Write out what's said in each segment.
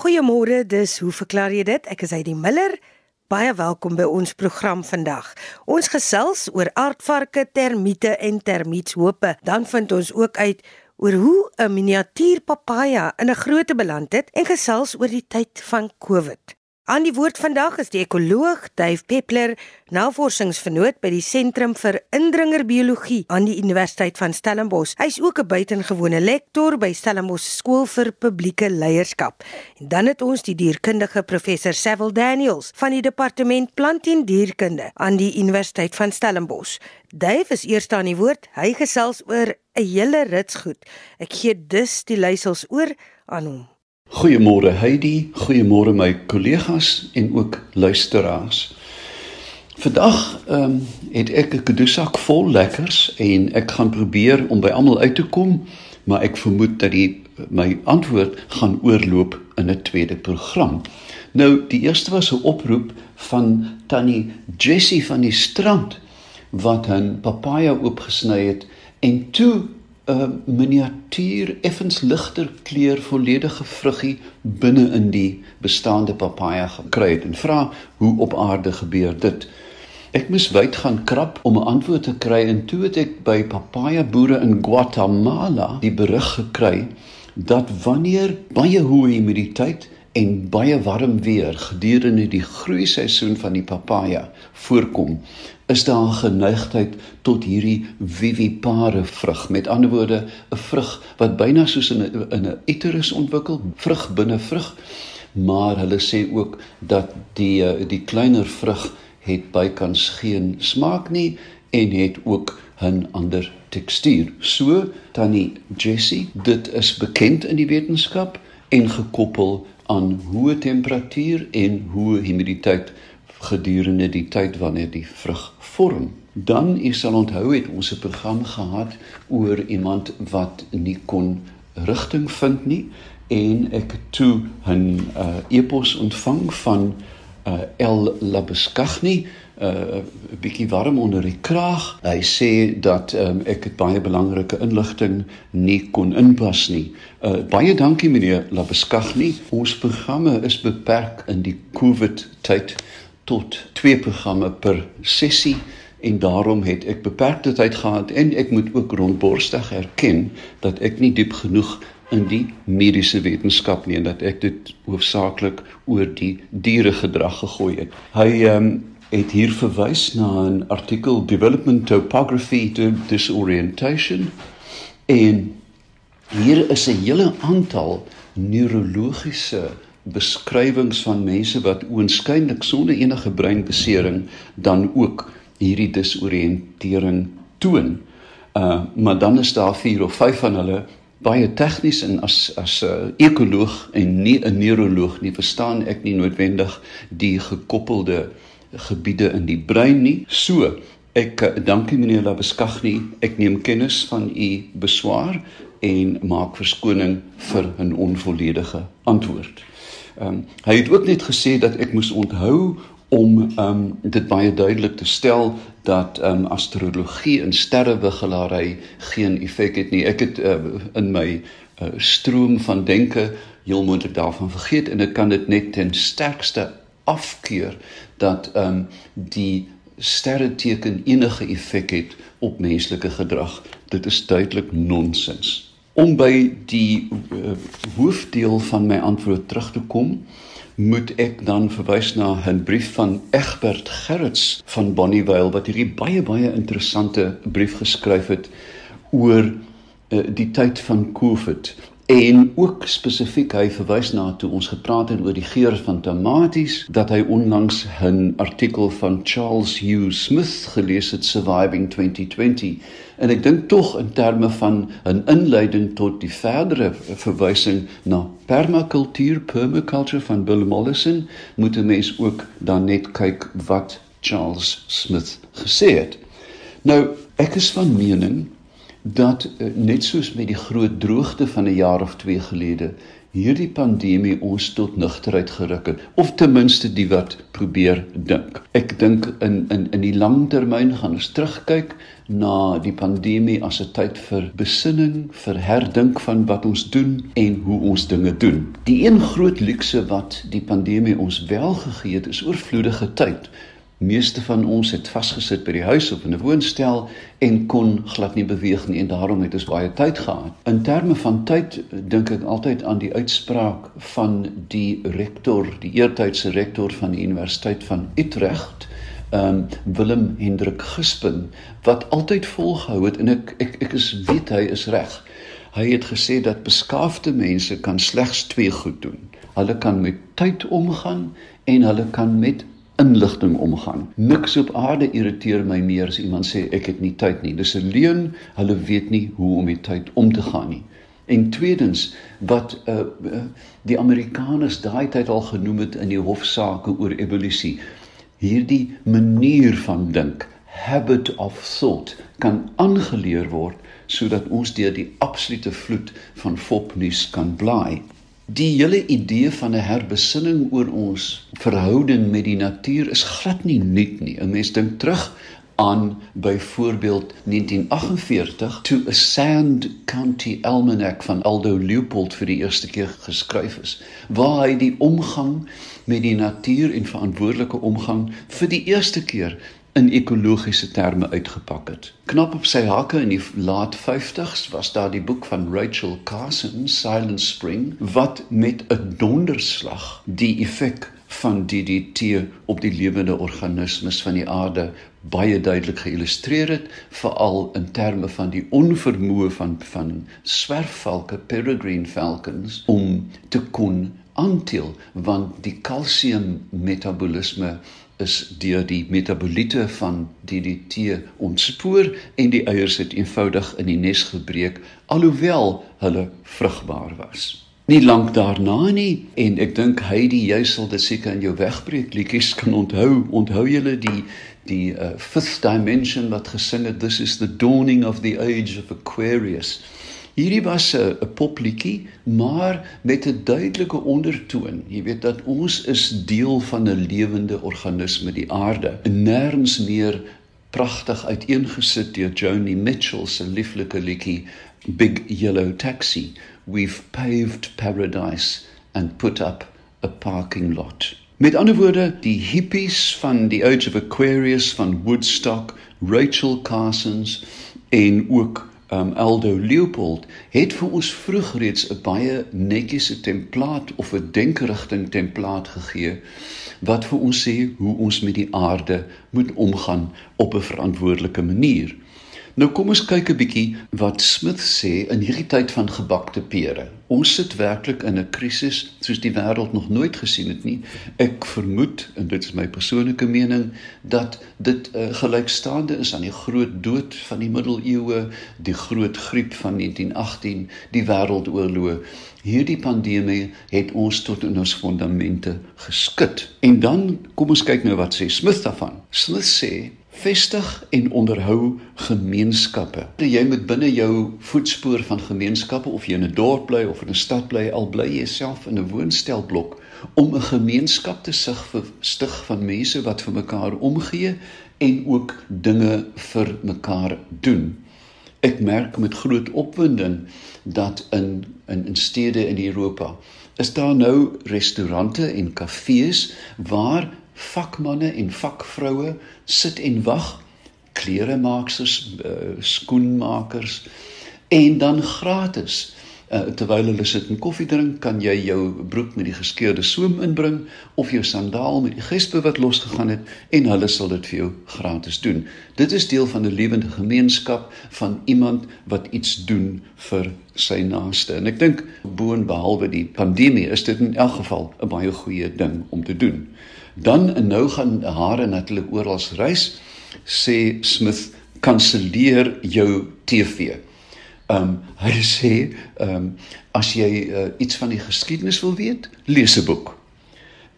Goeiemôre, dis hoe verklaar jy dit? Ek is Heidi Miller. Baie welkom by ons program vandag. Ons gesels oor aardvarke, termiete en termietshope. Dan vind ons ook uit oor hoe 'n miniatuur papaja in 'n groote beland het en gesels oor die tyd van COVID. Aan die woord vandag is die ekoloog Dave Peppler, navorsingsvernoot by die Sentrum vir Indringerbiologie aan die Universiteit van Stellenbosch. Hy's ook 'n buitengewone lektor by Stellenbosch Skool vir Publieke Leierskap. En dan het ons die dierkundige professor Sewil Daniels van die Departement Plant en Dierkunde aan die Universiteit van Stellenbosch. Dave is eers aan die woord. Hy gesels oor 'n hele rits goed. Ek gee dus die leiersels oor aan hom. Goeiemôre Heidi, goeiemôre my kollegas en ook luisteraars. Vandag ehm um, het ek 'n kadoesak vol lekkers en ek gaan probeer om by almal uit te kom, maar ek vermoed dat die my antwoord gaan oorloop in 'n tweede program. Nou, die eerste was 'n oproep van Tannie Jessie van die strand wat 'n papaja oopgesny het en toe 'n miniatuur effens ligter kleur volledige vruggie binne in die bestaande papaja gekry het en vra hoe op aarde gebeur dit. Ek moes wyd gaan krap om 'n antwoord te kry en toe het ek by papaja boere in Guatemala die berig gekry dat wanneer baie hoë humiditeit en baie warm weer gedurende die groeiseisoen van die papaja voorkom, is daar 'n geneigtheid tot hierdie vivipare vrug. Met ander woorde, 'n vrug wat byna soos in 'n in 'n uterus ontwikkel, vrug binne vrug. Maar hulle sê ook dat die eh, die kleiner vrug het bykans geen smaak nie en het ook 'n ander tekstuur. So tannie Jessie, dit is bekend in die wetenskap en gekoppel aan hoë temperatuur en hoë humiditeit gedurende die tyd wanneer die vrug vorm. Dan u sal onthou het ons 'n program gehad oor iemand wat nie kon rigting vind nie en ek toe 'n uh, e-pos ontvang van uh, El Labeskagni 'n uh, bietjie warm onder die kraag. Hy sê dat um, ek het baie belangrike inligting nie kon inpas nie. Uh, baie dankie meneer Labeskagni. Ons programme is beperk in die COVID tyd tot twee programme per sessie en daarom het ek beperkte tyd gehad en ek moet ook rondborstig erken dat ek nie diep genoeg in die mediese wetenskap nie en dat ek dit hoofsaaklik oor die dieregedrag gegooi het. Hy um, het hier verwys na 'n artikel Development Topography to Disorientation en hier is 'n hele aantal neurologiese beskrywings van mense wat oënskynlik sonder enige breinbesering dan ook hierdie disoriëntering toon. Uh maar dan is daar vier of vyf van hulle baie tegnies en as as 'n uh, ekoloog en nie 'n neuroloog nie verstaan ek nie noodwendig die gekoppelde gebiede in die brein nie. So, ek uh, dankie meneer Labeskagni. Ek neem kennis van u beswaar en maak verskoning vir 'n onvolledige antwoord. Ehm um, hy het ook net gesê dat ek moes onthou om ehm um, dit baie duidelik te stel dat ehm um, astrologie en sterrewiggelary geen effek het nie. Ek het uh, in my uh, stroom van denke heel moontlik daarvan vergeet en ek kan dit net ten sterkste afkeur dat ehm um, die sterreteken enige effek het op menslike gedrag. Dit is duidelik nonsens. Om by die uh, hoofdeel van my antwoord terug te kom, moet ek dan verwys na 'n brief van Egbert Gerrits van Bonnievale wat hierdie baie baie interessante brief geskryf het oor uh, die tyd van COVID en ook spesifiek hy verwys na toe ons gepraat het oor die geur van tomaties dat hy onlangs 'n artikel van Charles Hugh Smith gelees het Surviving 2020 En ek dink tog in terme van 'n inleiding tot die verdere verwysing na permakultuur, permaculture van Bill Mollison, moet 'n mens ook dan net kyk wat Charles Smith gesê het. Nou, ek is van mening dat eh, net soos met die groot droogte van 'n jaar of 2 gelede hierdie pandemie ons tot nugterheid geruk het of ten minste die wat probeer dink. Ek dink in in in die langtermyn gaan ons terugkyk na die pandemie as 'n tyd vir besinning, vir herdink van wat ons doen en hoe ons dinge doen. Die een groot luukse wat die pandemie ons wel gegee het, is oorvloedige tyd meeste van ons het vasgesit by die huis of in 'n woonstel en kon glad nie beweeg nie en daarom het ons baie tyd gehad. In terme van tyd dink ek altyd aan die uitspraak van die rektor, die eertydse rektor van die Universiteit van Utrecht, ehm um, Willem Hendrik Gispen wat altyd volgehou het en ek ek ek is weet hy is reg. Hy het gesê dat beskaafde mense kan slegs twee goed doen. Hulle kan met tyd omgaan en hulle kan met inligting omgaan. Niks op aarde irriteer my meer as iemand sê ek het nie tyd nie. Dis 'n leuen. Hulle weet nie hoe om met tyd om te gaan nie. En tweedens wat uh, uh die Amerikaners daai tyd al genoem het in die hofsaake oor evolusie. Hierdie manier van dink, habit of thought kan aangeleer word sodat ons deur die absolute vloed van fopnuus kan blaai. Die hele idee van 'n herbesinning oor ons verhouding met die natuur is glad nie nuut nie. 'n Mens dink terug aan byvoorbeeld 1948 toe 'n Sand County Almanac van Aldo Leopold vir die eerste keer geskryf is, waar hy die omgang met die natuur en verantwoordelike omgang vir die eerste keer in ekologiese terme uitgepak het. Knap op sy hakke in die laat 50s was daar die boek van Rachel Carson, Silent Spring, wat met 'n donderslag die effek van DDT op die lewende organismes van die aarde baie duidelik geïllustreer het, veral in terme van die onvermoë van van swerfvalke, peregrine falcons om te kon aantil want die kalsium metabolisme is deur die metaboliete van DDT ontspoor en die eiers het eenvoudig in die nes gebreek alhoewel hulle vrugbaar was. Nie lank daarna nie en ek dink hy die jy sal dit seker in jou wegbreek liedjies kan onthou. Onthou julle die die uh, fifth dimension wat gesing het this is the dawning of the age of Aquarius. Hierdie was 'n popliedjie, maar met 'n duidelike ondertoon. Jy weet dat ons is deel van 'n lewende organisme, die aarde. En nêrens meer pragtig uiteengesit deur Joni Mitchell se lieflike liedjie Big Yellow Taxi. We've paved paradise and put up a parking lot. Met ander woorde, die hippies van die Age of Aquarius van Woodstock, Rachel Carsons en ook um, Aldo Leopold het vir ons vroeg reeds 'n baie netjiese template of 'n denkerigting template gegee wat vir ons sê hoe ons met die aarde moet omgaan op 'n verantwoordelike manier. Nou kom ons kyk 'n bietjie wat Smith sê in hierdie tyd van gebakte pere. Ons sit werklik in 'n krisis soos die wêreld nog nooit gesien het nie. Ek vermoed en dit is my persoonlike mening dat dit uh, gelykstaande is aan die groot dood van die middeleeue, die groot griep van 1918, die wêreldoorloë. Hierdie pandemie het ons tot in ons fondamente geskit. En dan kom ons kyk nou wat sê Smith daarvan. Smith sê vestig en onderhou gemeenskappe. Jy moet binne jou voetspoor van gemeenskappe of jy in 'n dorp bly of in 'n stad bly, al bly jy self in 'n woonstelblok om 'n gemeenskap te sig vir stig van mense wat vir mekaar omgee en ook dinge vir mekaar doen. Ek merk met groot opwinding dat in in in stede in Europa is daar nou restaurante en kafees waar vakmanne en vakvroue sit en wag kleremaaksers uh, skoenmakers en dan gratis uh, terwyl hulle sit en koffie drink kan jy jou broek met die geskeurde soem inbring of jou sandaal met die gespe wat losgegaan het en hulle sal dit vir jou gratis doen. Dit is deel van 'n lewende gemeenskap van iemand wat iets doen vir sy naaste. En ek dink boonbehalwe die pandemie is dit in elk geval 'n baie goeie ding om te doen Dan en nou gaan hare natuurlik oral reis sê Smith kanselleer jou TV. Ehm um, hy sê ehm um, as jy uh, iets van die geskiedenis wil weet, lees 'n boek.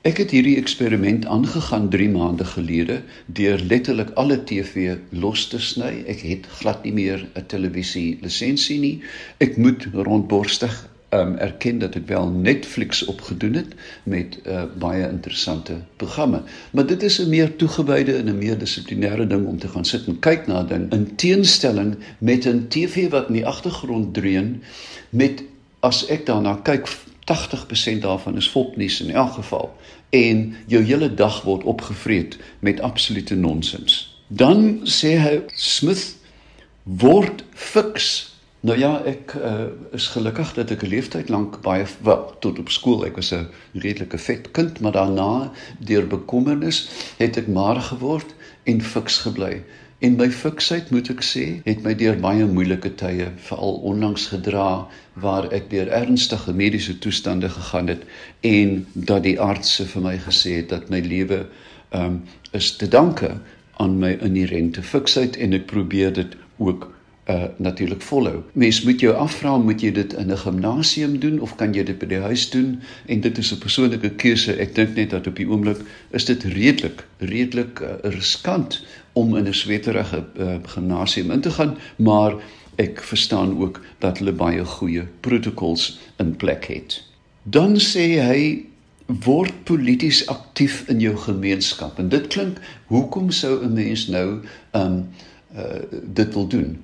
Ek het hierdie eksperiment aangegaan 3 maande gelede deur letterlik alle TV los te sny. Ek het glad nie meer 'n televisie lisensie nie. Ek moet rondborstig um erken dat dit wel Netflix opgedoen het met uh, baie interessante programme. Maar dit is 'n meer toegewyde en 'n meer dissiplinêre ding om te gaan sit en kyk na ding in teenstelling met 'n TV wat in die agtergrond dreun met as ek daarna kyk 80% daarvan is fopnuus in elk geval en jou hele dag word opgevreet met absolute nonsens. Dan sê hy Smith word fiks Nou ja, ek uh, is gelukkig dat ek 'n leeftyd lank baie wel, tot op skool, ek was 'n redelike vet kind, maar daarna deur bekommernis het ek maar geword en fiks gebly. En my fiksheid, moet ek sê, het my deur baie moeilike tye, veral onlangs gedra waar ek deur ernstige mediese toestande gegaan het en dat die artse vir my gesê het dat my lewe um, is te danke aan my inherente fiksheid en ek probeer dit ook uh natuurlik volhou. Mens moet jou afvra, moet jy dit in 'n gimnasium doen of kan jy dit by die huis doen? En dit is 'n persoonlike keuse. Ek dink net dat op die oomblik is dit redelik, redelik uh, riskant om in 'n sweterige uh, gimnasium in te gaan, maar ek verstaan ook dat hulle baie goeie protokols in plek het. Dan sê hy word polities aktief in jou gemeenskap en dit klink hoekom sou 'n mens nou um uh, dit wil doen?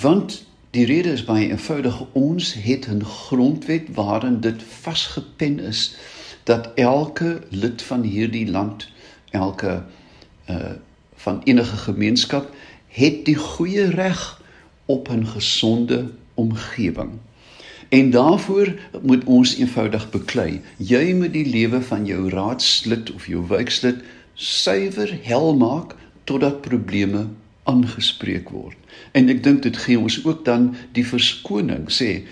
Want die rede is baie eenvoudig. Ons het 'n grondwet waarin dit vasgepen is dat elke lid van hierdie land, elke uh van enige gemeenskap het die goeie reg op 'n gesonde omgewing. En daarvoor moet ons eenvoudig beklei. Jy moet die lewe van jou raadslid of jou wijkslid suiwer hel maak totdat probleme aangespreek word. En ek dink dit gee ons ook dan die verskoning sê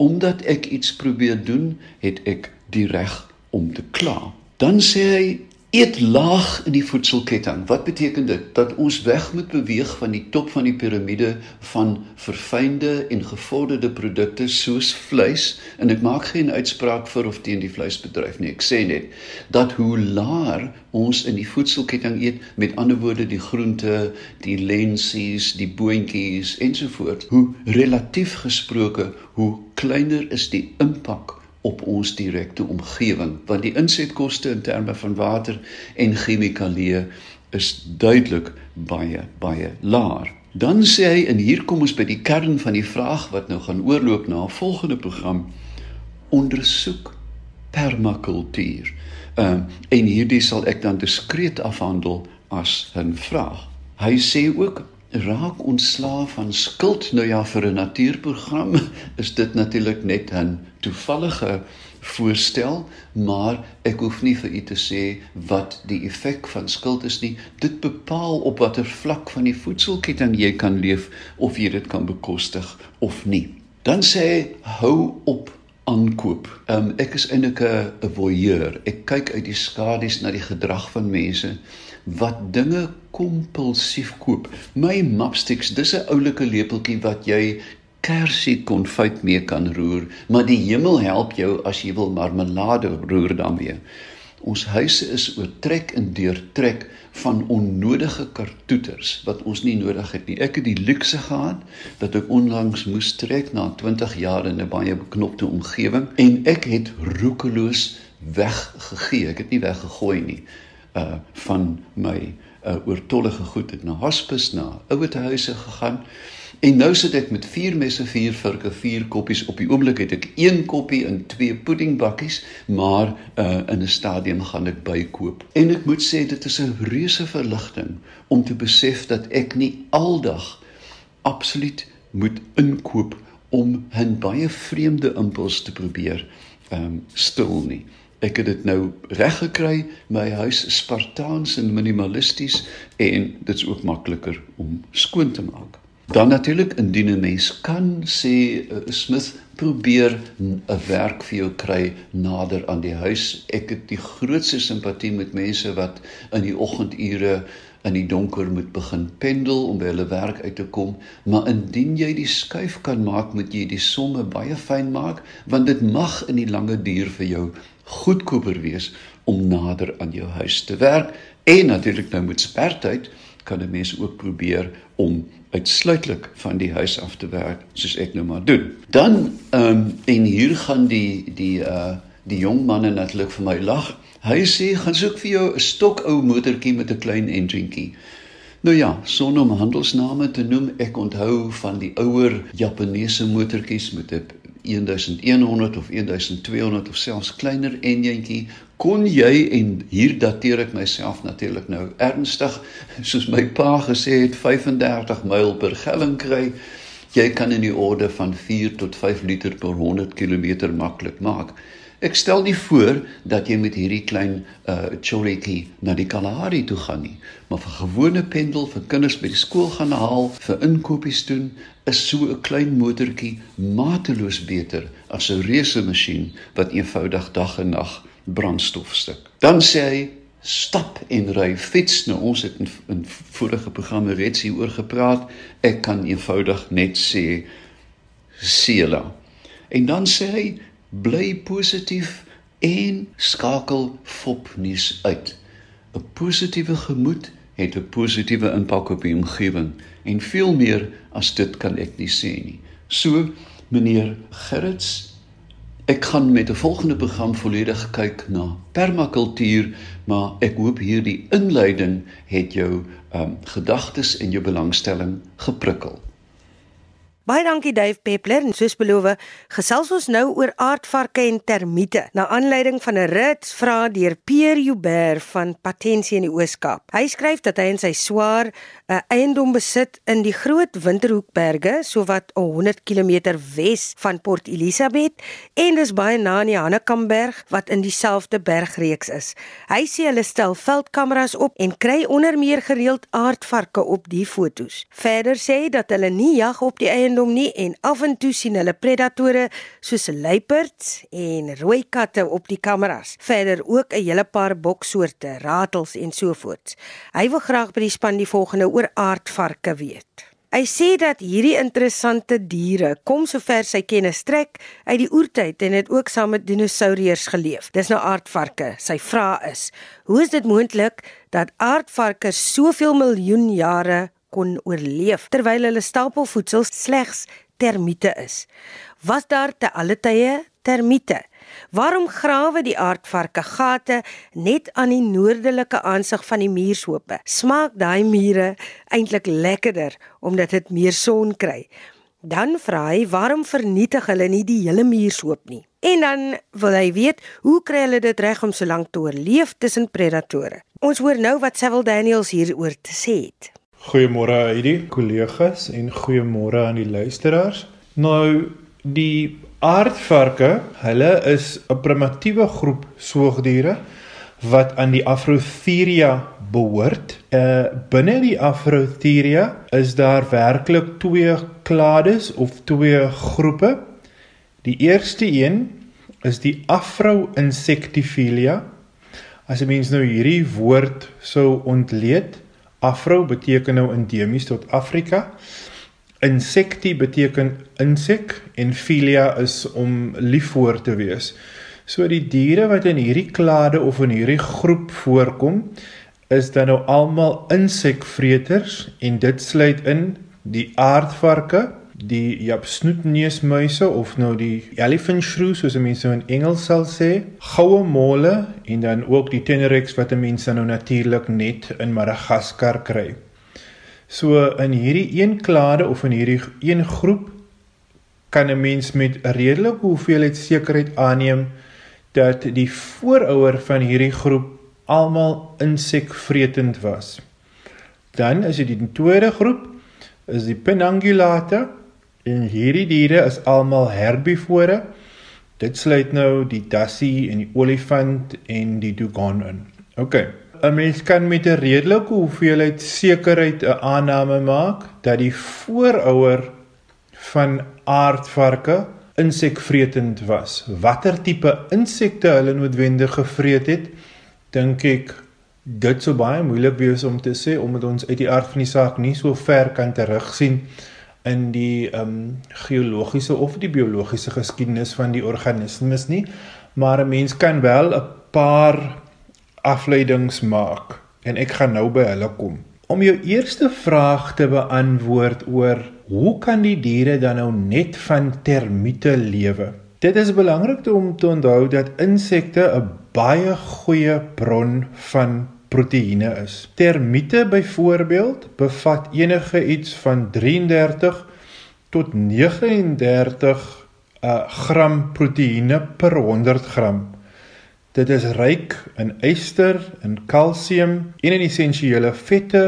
omdat ek iets probeer doen, het ek die reg om te kla. Dan sê hy eet laag in die voedselketting. Wat beteken dit? Dat ons weg moet beweeg van die top van die piramide van verfynde en gevorderde produkte soos vleis en ek maak geen uitspraak vir of teen die vleisbedryf nie. Ek sê net dat hoe laer ons in die voedselketting eet, met ander woorde die groente, die lensies, die boontjies ensovoorts, hoe relatief gesproke, hoe kleiner is die impak op ons direkte omgewing want die insetkoste in terme van water en chemikalieë is duidelik baie baie laer. Dan sê hy en hier kom ons by die kern van die vraag wat nou gaan oorloop na 'n volgende program ondersoek permakultuur. Ehm uh, en hierdie sal ek dan diskreet afhandel as 'n vraag. Hy sê ook raak ontslaaf van skuld nou ja vir 'n natuurprogram is dit natuurlik net 'n toevallige voorstel maar ek hoef nie vir u te sê wat die effek van skuld is nie dit bepaal op watter vlak van die voedselketting jy kan leef of jy dit kan bekostig of nie dan sê hou op aankoop. Um, ek is eintlik 'n voyeur. Ek kyk uit die skadu's na die gedrag van mense wat dinge kompulsief koop. My mapsticks, dis 'n oulike lepeltjie wat jy kersie konfyt mee kan roer, maar die hemel help jou as jy wil marmelade roer daarmee. Ons huise is oortrek en deurtrek van onnodige kartoeters wat ons nie nodig het nie. Ek het die luukse gehad dat ek onlangs moes trek na 20 jaar in 'n baie beknopte omgewing en ek het roekeloos weggegee. Ek het nie weggegooi nie uh van my uh oortollige goed het na hospis na ouerhuise gegaan. En nou sit ek met vier messe, vier virke, vier koppies op die oomblik het ek een koppie in twee puddingbakkies, maar uh in 'n stadium gaan ek bykoop. En ek moet sê dit is 'n reuse verligting om te besef dat ek nie aldag absoluut moet inkoop om 'n baie vreemde impuls te probeer um stil nie. Ek het dit nou reg gekry. My huis is spartaans en minimalisties en dit is ook makliker om skoon te maak. Dan natuurlik indien 'n mens kan sê uh, Smith probeer 'n werk vir jou kry nader aan die huis. Ek het die grootste simpatie met mense wat in die oggendure in die donker moet begin pendel om by hulle werk uit te kom, maar indien jy die skuif kan maak, moet jy die somme baie fyn maak want dit mag in die lange duur vir jou goedkoper wees om nader aan jou huis te werk en natuurlik nou met spertyd kan 'n mens ook probeer om uitsluitlik van die huis af te werk soos ek nou maar doen. Dan ehm um, en hier gaan die die uh die jong manne natuurlik vir my lag. Hy sê gaan soek vir jou 'n stokou motortjie met 'n klein enjinkie. Nou ja, sonder om handelsname te noem, ek onthou van die ouer Japaneese motortjies met 'n 1100 of 1200 of selfs kleiner enjintjie kon jy en hier dateer ek myself natuurlik nou ernstig soos my pa gesê het 35 myl per gelling kry jy kan in die orde van 4 tot 5 liter per 100 km maklik maak. Ek stel nie voor dat jy met hierdie klein uh choriki na die Kalahari toe gaan nie, maar vir gewone pendel vir kinders by die skool gaan haal, vir inkopies doen, is so 'n klein motortjie mateloos beter as 'n reuse masjien wat eenvoudig dag en nag brandstof stik. Dan sê hy stap en ry fiets nou ons het in, in vorige programme reeds hieroor gepraat ek kan eenvoudig net sê sela en dan sê hy bly positief en skakel fopnuus uit. 'n Positiewe gemoed het 'n positiewe impak op die omgewing en veel meer as dit kan ek nie sê nie. So meneer Gerrits, ek gaan met 'n volgende program volledig kyk na permakultuur, maar ek hoop hierdie inleiding het jou um, gedagtes en jou belangstelling geprikkel. Baie dankie Dave Peppler en soos beloof, gesels ons nou oor aardvarke en termiete. Na aanleiding van 'n rit vra deur Pierre Joubert van Patensie in die Oos-Kaap. Hy skryf dat hy en sy swaar 'n eiendom besit in die Groot Winterhoekberge, sowat 100 km wes van Port Elizabeth en dis baie na aan die Hanekamberg wat in dieselfde bergreeks is. Hy sê hulle stel veldkameras op en kry onder meer gereeld aardvarke op die fotos. Verder sê hy dat hulle nie jag op die eiendom nie en af en toe sien hulle predatore soos luiperds en rooi katte op die kameras. Verder ook 'n hele paar boksoorte, ratels en so voort. Hy wil graag by die span die volgende oor aardvarke weet. Hy sê dat hierdie interessante diere kom sover sy kennis trek uit die oertyd en het ook saam met dinosourus geleef. Dis nou aardvarke. Sy vraag is: Hoe is dit moontlik dat aardvarke soveel miljoen jare kon oorleef terwyl hulle stapelvoedsel slegs termiete is. Was daar te alle tye termiete? Waarom grawe die aardvarke gate net aan die noordelike aansig van die muurshope? Smaak daai mure eintlik lekkerder omdat dit meer son kry? Dan vra hy, waarom vernietig hulle nie die hele muurshoop nie? En dan wil hy weet, hoe kry hulle dit reg om so lank te oorleef tussen predatore? Ons hoor nou wat Sewil Daniels hieroor te sê het. Goeiemôre hierdie kollegas en goeiemôre aan die luisteraars. Nou die aardvarke, hulle is 'n primitiewe groep soogdiere wat aan die Afrotheria behoort. Uh binne die Afrotheria is daar werklik twee klades of twee groepe. Die eerste een is die Afro-Insectivilia. As 'n mens nou hierdie woord sou ontleed, Afro beteken nou endemies tot Afrika. Insecti beteken insek en filia is om lief voor te wees. So die diere wat in hierdie klade of in hierdie groep voorkom, is dan nou almal insekvreters en dit sluit in die aardvarke, die jap snoetneusmuise of nou die elephant shrew soos mense nou in Engels sal sê, goue mole en dan ook die tenerex wat mense nou natuurlik net in Madagaskar kry. So in hierdie een klade of in hierdie een groep kan 'n mens met 'n redelike hoeveelheid sekerheid aanneem dat die voorouder van hierdie groep almal insekvretend was. Dan is dit die tweede groep is die Penangulata En hierdie diere is almal herbivore. Dit sluit nou die dassie en die olifant en die dugon in. OK. 'n Mens kan met 'n redelike hoeveelheid sekerheid 'n aanname maak dat die voorouder van aardvarke insekvretend was. Watter tipe insekte hulle noodwendig gevreet het, dink ek dit sou baie moeilik wees om te sê omdat ons uit die aard van die saak nie so ver kan terugsien in die ehm um, geologiese of die biologiese geskiedenis van die organismes nie, maar 'n mens kan wel 'n paar afleidings maak en ek gaan nou by hulle kom. Om jou eerste vraag te beantwoord oor hoe kan die diere dan nou net van termiete lewe? Dit is belangrik om te onthou dat insekte 'n baie goeie bron van proteïene is. Termiete byvoorbeeld bevat enige iets van 33 tot 39 uh, gram proteïene per 100 gram. Dit is ryk in yster, in kalsium en in essensiële vette,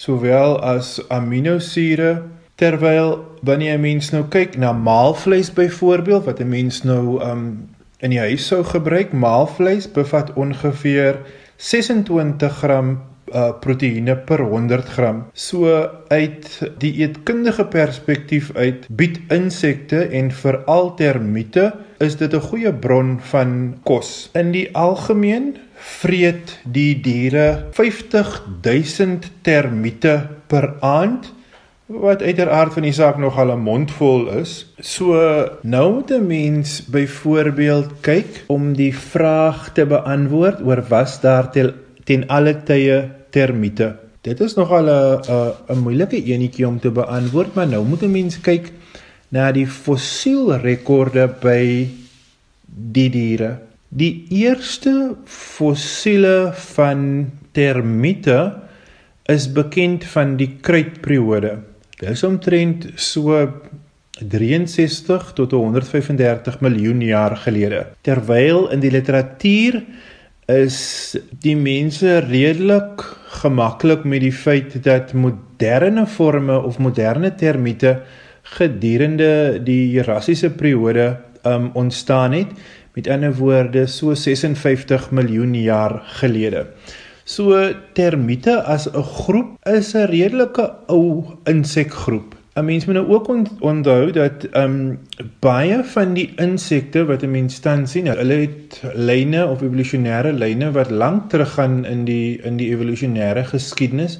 sowel as aminosure. Terwyl wanneer 'n mens nou kyk na maalvleis byvoorbeeld wat 'n mens nou um in die huis sou gebruik, maalvleis bevat ongeveer 26 gram uh proteïene per 100 gram. So uit die eetkundige perspektief uit bied insekte en veral termiete is dit 'n goeie bron van kos. In die algemeen vreet die diere 50000 termiete per aand wat uiteraard van die saak nog al 'n mondvol is. So nou moet 'n mens byvoorbeeld kyk om die vraag te beantwoord oor was daar tel, ten alle tye termiete. Dit is nogal 'n 'n 'n moeilike enetjie om te beantwoord, maar nou moet 'n mens kyk na die fossielrekorde by die diere. Die eerste fossiele van termiete is bekend van die kruitperiode. Dit is omtrent so 63 tot 135 miljoen jaar gelede. Terwyl in die literatuur is die mense redelik gemaklik met die feit dat moderne forme of moderne termiete gedurende die Jurassiese periode um ontstaan het met ander woorde so 56 miljoen jaar gelede. So termiete as 'n groep is 'n redelike ou insekgroep. 'n Mens moet nou ook onthou dat um, baie van die insekte wat 'n mens tans sien, hulle het lyne of evolusionêre lyne wat lank teruggaan in die in die evolusionêre geskiedenis.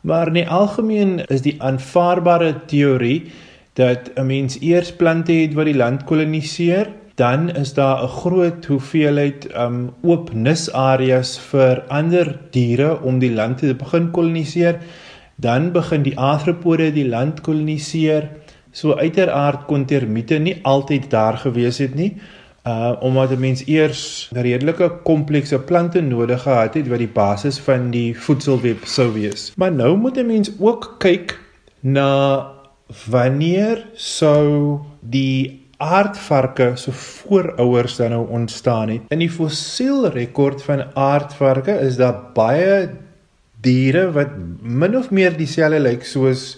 Maar in die algemeen is die aanvaarbare teorie dat 'n mens eers plante het wat die land koloniseer, dan is daar 'n groot hoeveelheid um oop nisareas vir ander diere om die land te begin koloniseer dan begin die arthropode die land koloniseer. So uiteraard kon termiete nie altyd daar gewees het nie. Uh omdat 'n mens eers redelike komplekse plante nodig gehad het wat die basis van die voedselweb sou wees. Maar nou moet 'n mens ook kyk na wanneer sou die aardvarke so voorouers dan nou ontstaan het. In die fossielrekord van aardvarke is daar baie diere wat min of meer dieselfde lyk soos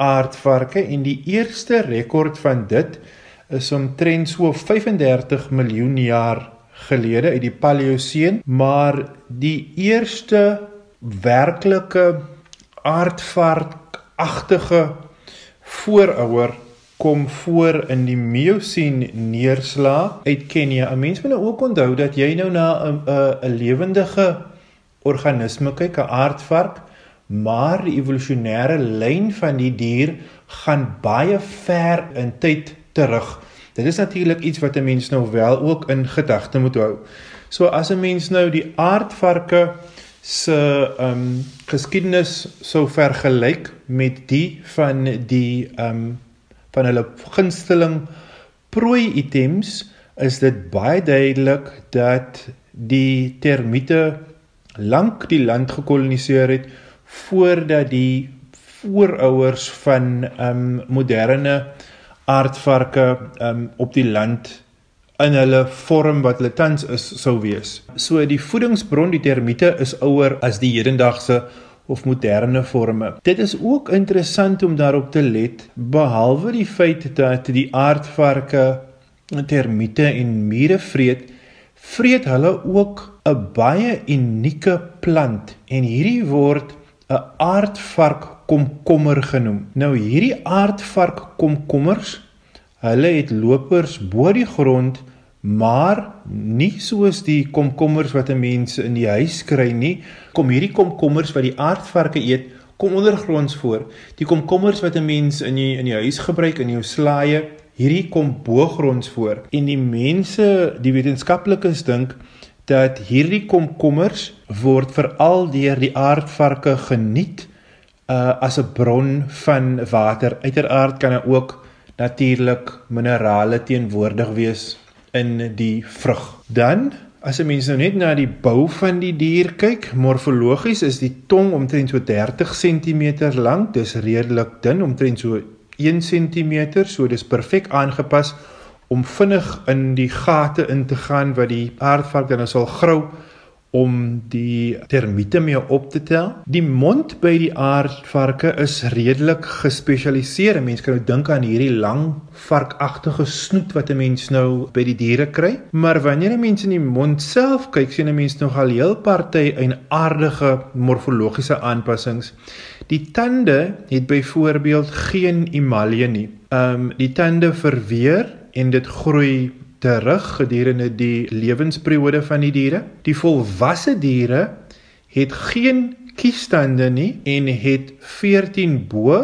aardvarke en die eerste rekord van dit is omtrent so 35 miljoen jaar gelede uit die Paleoseen, maar die eerste werklike aardvarkagtige voorouer kom voor in die Miocene neerslag uit Kenia. 'n Mens moet nou ook onthou dat jy nou na 'n 'n lewendige organisme kyk, 'n aardvark, maar die evolusionêre lyn van die dier gaan baie ver in tyd terug. Dit is natuurlik iets wat 'n mens nou wel ook in gedagte moet hou. So as 'n mens nou die aardvarke se ehm um, geskiedenis sou vergelyk met die van die ehm um, van hulle gunsteling prooi items is dit baie duidelik dat die termiete lank die land gekoloniseer het voordat die voorouers van um moderne aardvarke um op die land in hulle vorm wat hulle tans is sou wees. So die voedingsbron die termiete is ouer as die hedendaagse of moderne forme. Dit is ook interessant om daarop te let behalwe die feit dat die aardvarke termiete en mure vreet, vreet hulle ook 'n baie unieke plant en hierdie word 'n aardvark komkommer genoem. Nou hierdie aardvark komkommers, hulle het lopers bo die grond, maar nie soos die komkommers wat 'n mens in die huis kry nie. Kom hierdie komkommers wat die aardvarke eet, kom ondergronds voor. Die komkommers wat 'n mens in die in die huis gebruik in jou slaaie, hierdie kom bo-gronds voor. En die mense, die wetenskaplikes dink dat hierdie komkommers word veral deur die aardvarke geniet uh as 'n bron van water. Uiteraard kan daar ook natuurlik minerale teenwoordig wees in die vrug. Dan as 'n mens nou net na die bou van die dier kyk, morfologies is die tong omtrent so 30 cm lank, dis redelik dun, omtrent so 1 cm, so dis perfek aangepas om vinnig in die gate in te gaan wat die aardvark dan sal grou om die termiete mee op te tel. Die mond by die aardvarke is redelik gespesialiseer. Mense kan nou dink aan hierdie lang varkagtige snoet wat 'n mens nou by die diere kry. Maar wanneer 'n mens in die mond self kyk, sien 'n mens nogal heel party en aardige morfologiese aanpassings. Die tande het byvoorbeeld geen emalje nie. Ehm um, die tande verweer en dit groei terug gedurende die lewensperiode van die diere. Die volwasse diere het geen kiestande nie en het 14 bo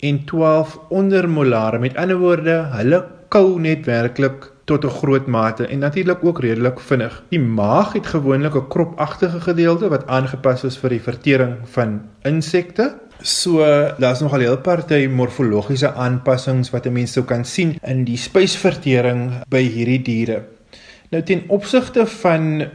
en 12 ondermolare. Met ander woorde, hulle kou net werklik tot 'n groot mate en natuurlik ook redelik vinnig. Die maag het gewoonlik 'n kropagtige gedeelte wat aangepas is vir die vertering van insekte So daar's nogal 'n hele party morfologiese aanpassings wat 'n mens sou kan sien in die spysvertering by hierdie diere. Nou ten opsigte van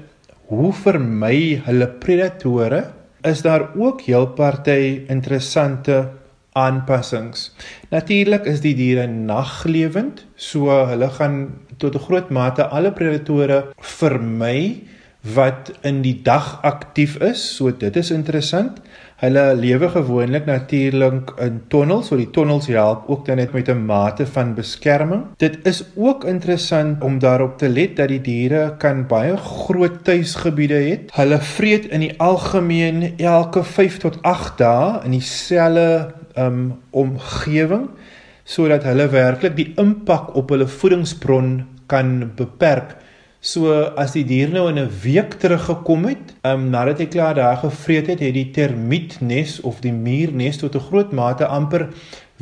hoe vermy hulle predatore, is daar ook heel party interessante aanpassings. Natuurlik is die diere naglewend, so hulle gaan tot 'n groot mate alle predatore vermy wat in die dag aktief is. So dit is interessant. Hulle lewe gewoonlik natuurlik in tonnels, so die tonnels help ook dan net met 'n mate van beskerming. Dit is ook interessant om daarop te let dat die diere kan baie groot tuisgebiede hê. Hulle vreet in die algemeen elke 5 tot 8 dae in dieselfde um omgewing sodat hulle werklik die impak op hulle voedingsbron kan beperk. So as die dier nou in 'n week teruggekom het, ehm um, nadat hy klaar daar gevreet het, het die termietnes of die muurnes tot 'n groot mate amper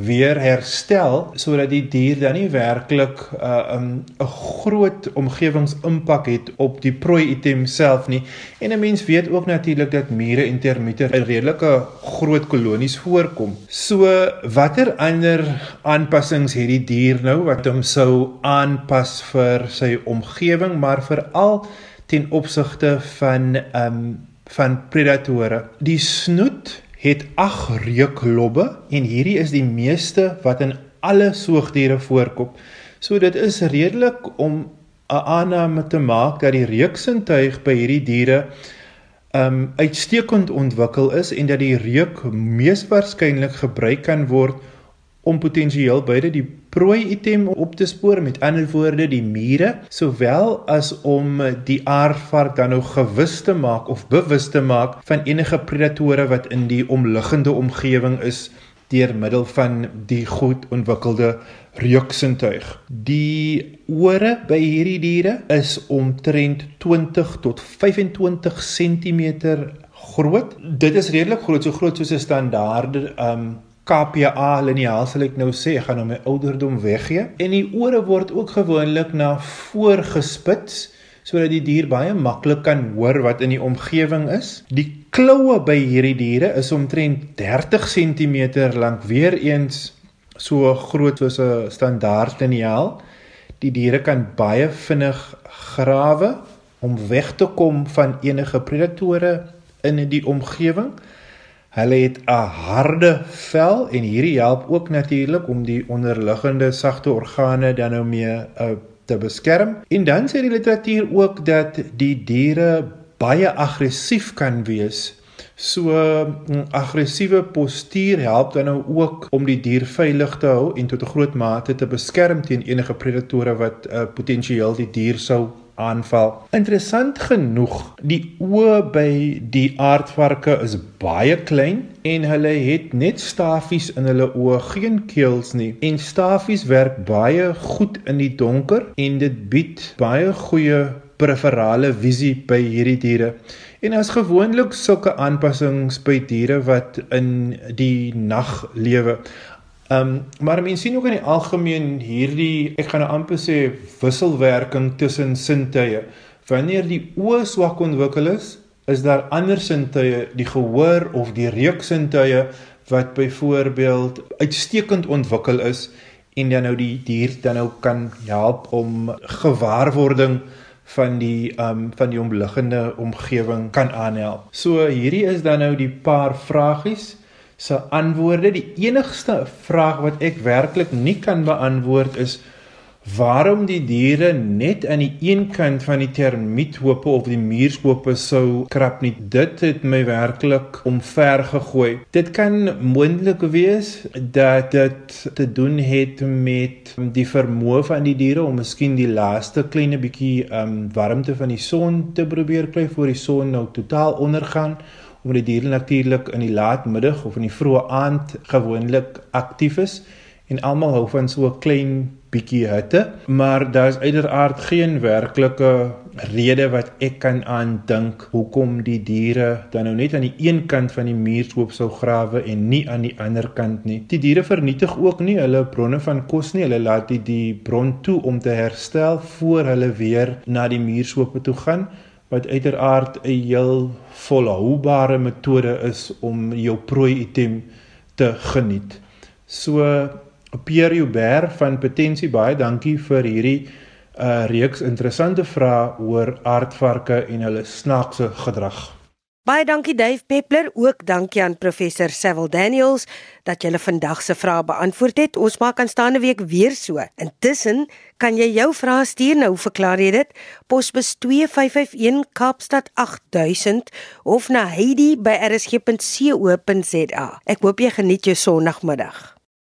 weer herstel sodat die dier dan nie werklik 'n uh, um, 'n groot omgewingsimpak het op die prooi item self nie. En 'n mens weet ook natuurlik dat mure en termiete in redelike groot kolonies voorkom. So watter ander aanpassings het die dier nou wat hom sou aanpas vir sy omgewing, maar veral ten opsigte van ehm um, van predatore. Die snoet het 8 reuklobbe en hierdie is die meeste wat in alle soogdiere voorkom. So dit is redelik om 'n aanname te maak dat die reuksintuig by hierdie diere um uitstekend ontwikkel is en dat die reuk mees waarskynlik gebruik kan word om potensieel beide die prooi item op te spoor met ander woorde die mure sowel as om die aardvark dan nou gewis te maak of bewus te maak van enige predatore wat in die omliggende omgewing is deur middel van die goed ontwikkelde reuksintuig. Die ore by hierdie diere is omtrent 20 tot 25 cm groot. Dit is redelik groot, so groot soos 'n standaarde um KPA liniaal sal ek nou sê, gaan nou my ouderdom weggee. En die ore word ook gewoonlik na voorgespits sodat die dier baie maklik kan hoor wat in die omgewing is. Die kloue by hierdie diere is omtrent 30 cm lank, weer eens so groot soos 'n standaard liniaal. Die diere kan baie vinnig grawe om weg te kom van enige predatore in die omgewing. Hulle het 'n harde vel en hierdie help ook natuurlik om die onderliggende sagte organe dan nou mee uh, te beskerm. En dan sê die literatuur ook dat die diere baie aggressief kan wees. So mm, aggressiewe postuur help dan nou ook om die dier veilig te hou en tot 'n groot mate te beskerm teen enige predatore wat uh, potensieel die dier sou aanval. Interessant genoeg, die oë by die aardvarke is baie klein en hulle het net stafies in hulle oë, geen keels nie. En stafies werk baie goed in die donker en dit bied baie goeie preferale visie by hierdie diere. En as gewoonlik sulke aanpassings by diere wat in die nag lewe. Ehm um, maar mense sien ook in die algemeen hierdie ek gaan nou amper sê wisselwerking tussen sintuie. Wanneer die oë swak ontwikkel is, is daar ander sintuie, die gehoor of die reuksintuie wat byvoorbeeld uitstekend ontwikkel is en dan nou die dier dan nou kan help om gewaarwording van die um van die omliggende omgewing kan aanhelp. So hierdie is dan nou die paar vragies se antwoorde. Die enigste vraag wat ek werklik nie kan beantwoord is waarom die diere net aan die een kant van die termiethope of die muurshope sou krap nie. Dit het my werklik omver gegooi. Dit kan moontlik wees dat dit te doen het met die vermoë van die diere om miskien die laaste klein bietjie um warmte van die son te probeer kry voor die son nou totaal ondergaan omdat die diere natuurlik in die laatmiddag of in die vroeë aand gewoonlik aktief is en almal hou van so 'n klein bietjie hitte, maar daar's uiteraard geen werklike rede wat ek kan aandink hoekom die diere dan nou net aan die een kant van die muurshoop sou grawe en nie aan die ander kant nie. Die diere vernietig ook nie hulle bronne van kos nie. Hulle laat die, die bron toe om te herstel voor hulle weer na die muurshoop toe gaan wat uiteraard 'n heel volhoubare metode is om jou prooi item te geniet. So Pierre Hubert van Potensie baie dankie vir hierdie uh reeks interessante vrae oor aardvarke en hulle snaakse gedrag. Baie dankie Dave Peppler, ook dankie aan professor Sewil Daniels dat jy vandag se vrae beantwoord het. Ons maak aanstaande week weer so. Intussen kan jy jou vrae stuur nou, verklaar jy dit? Posbus 2551 Kaapstad 8000 of na heidi@rsg.co.za. Ek hoop jy geniet jou Sondagmiddag.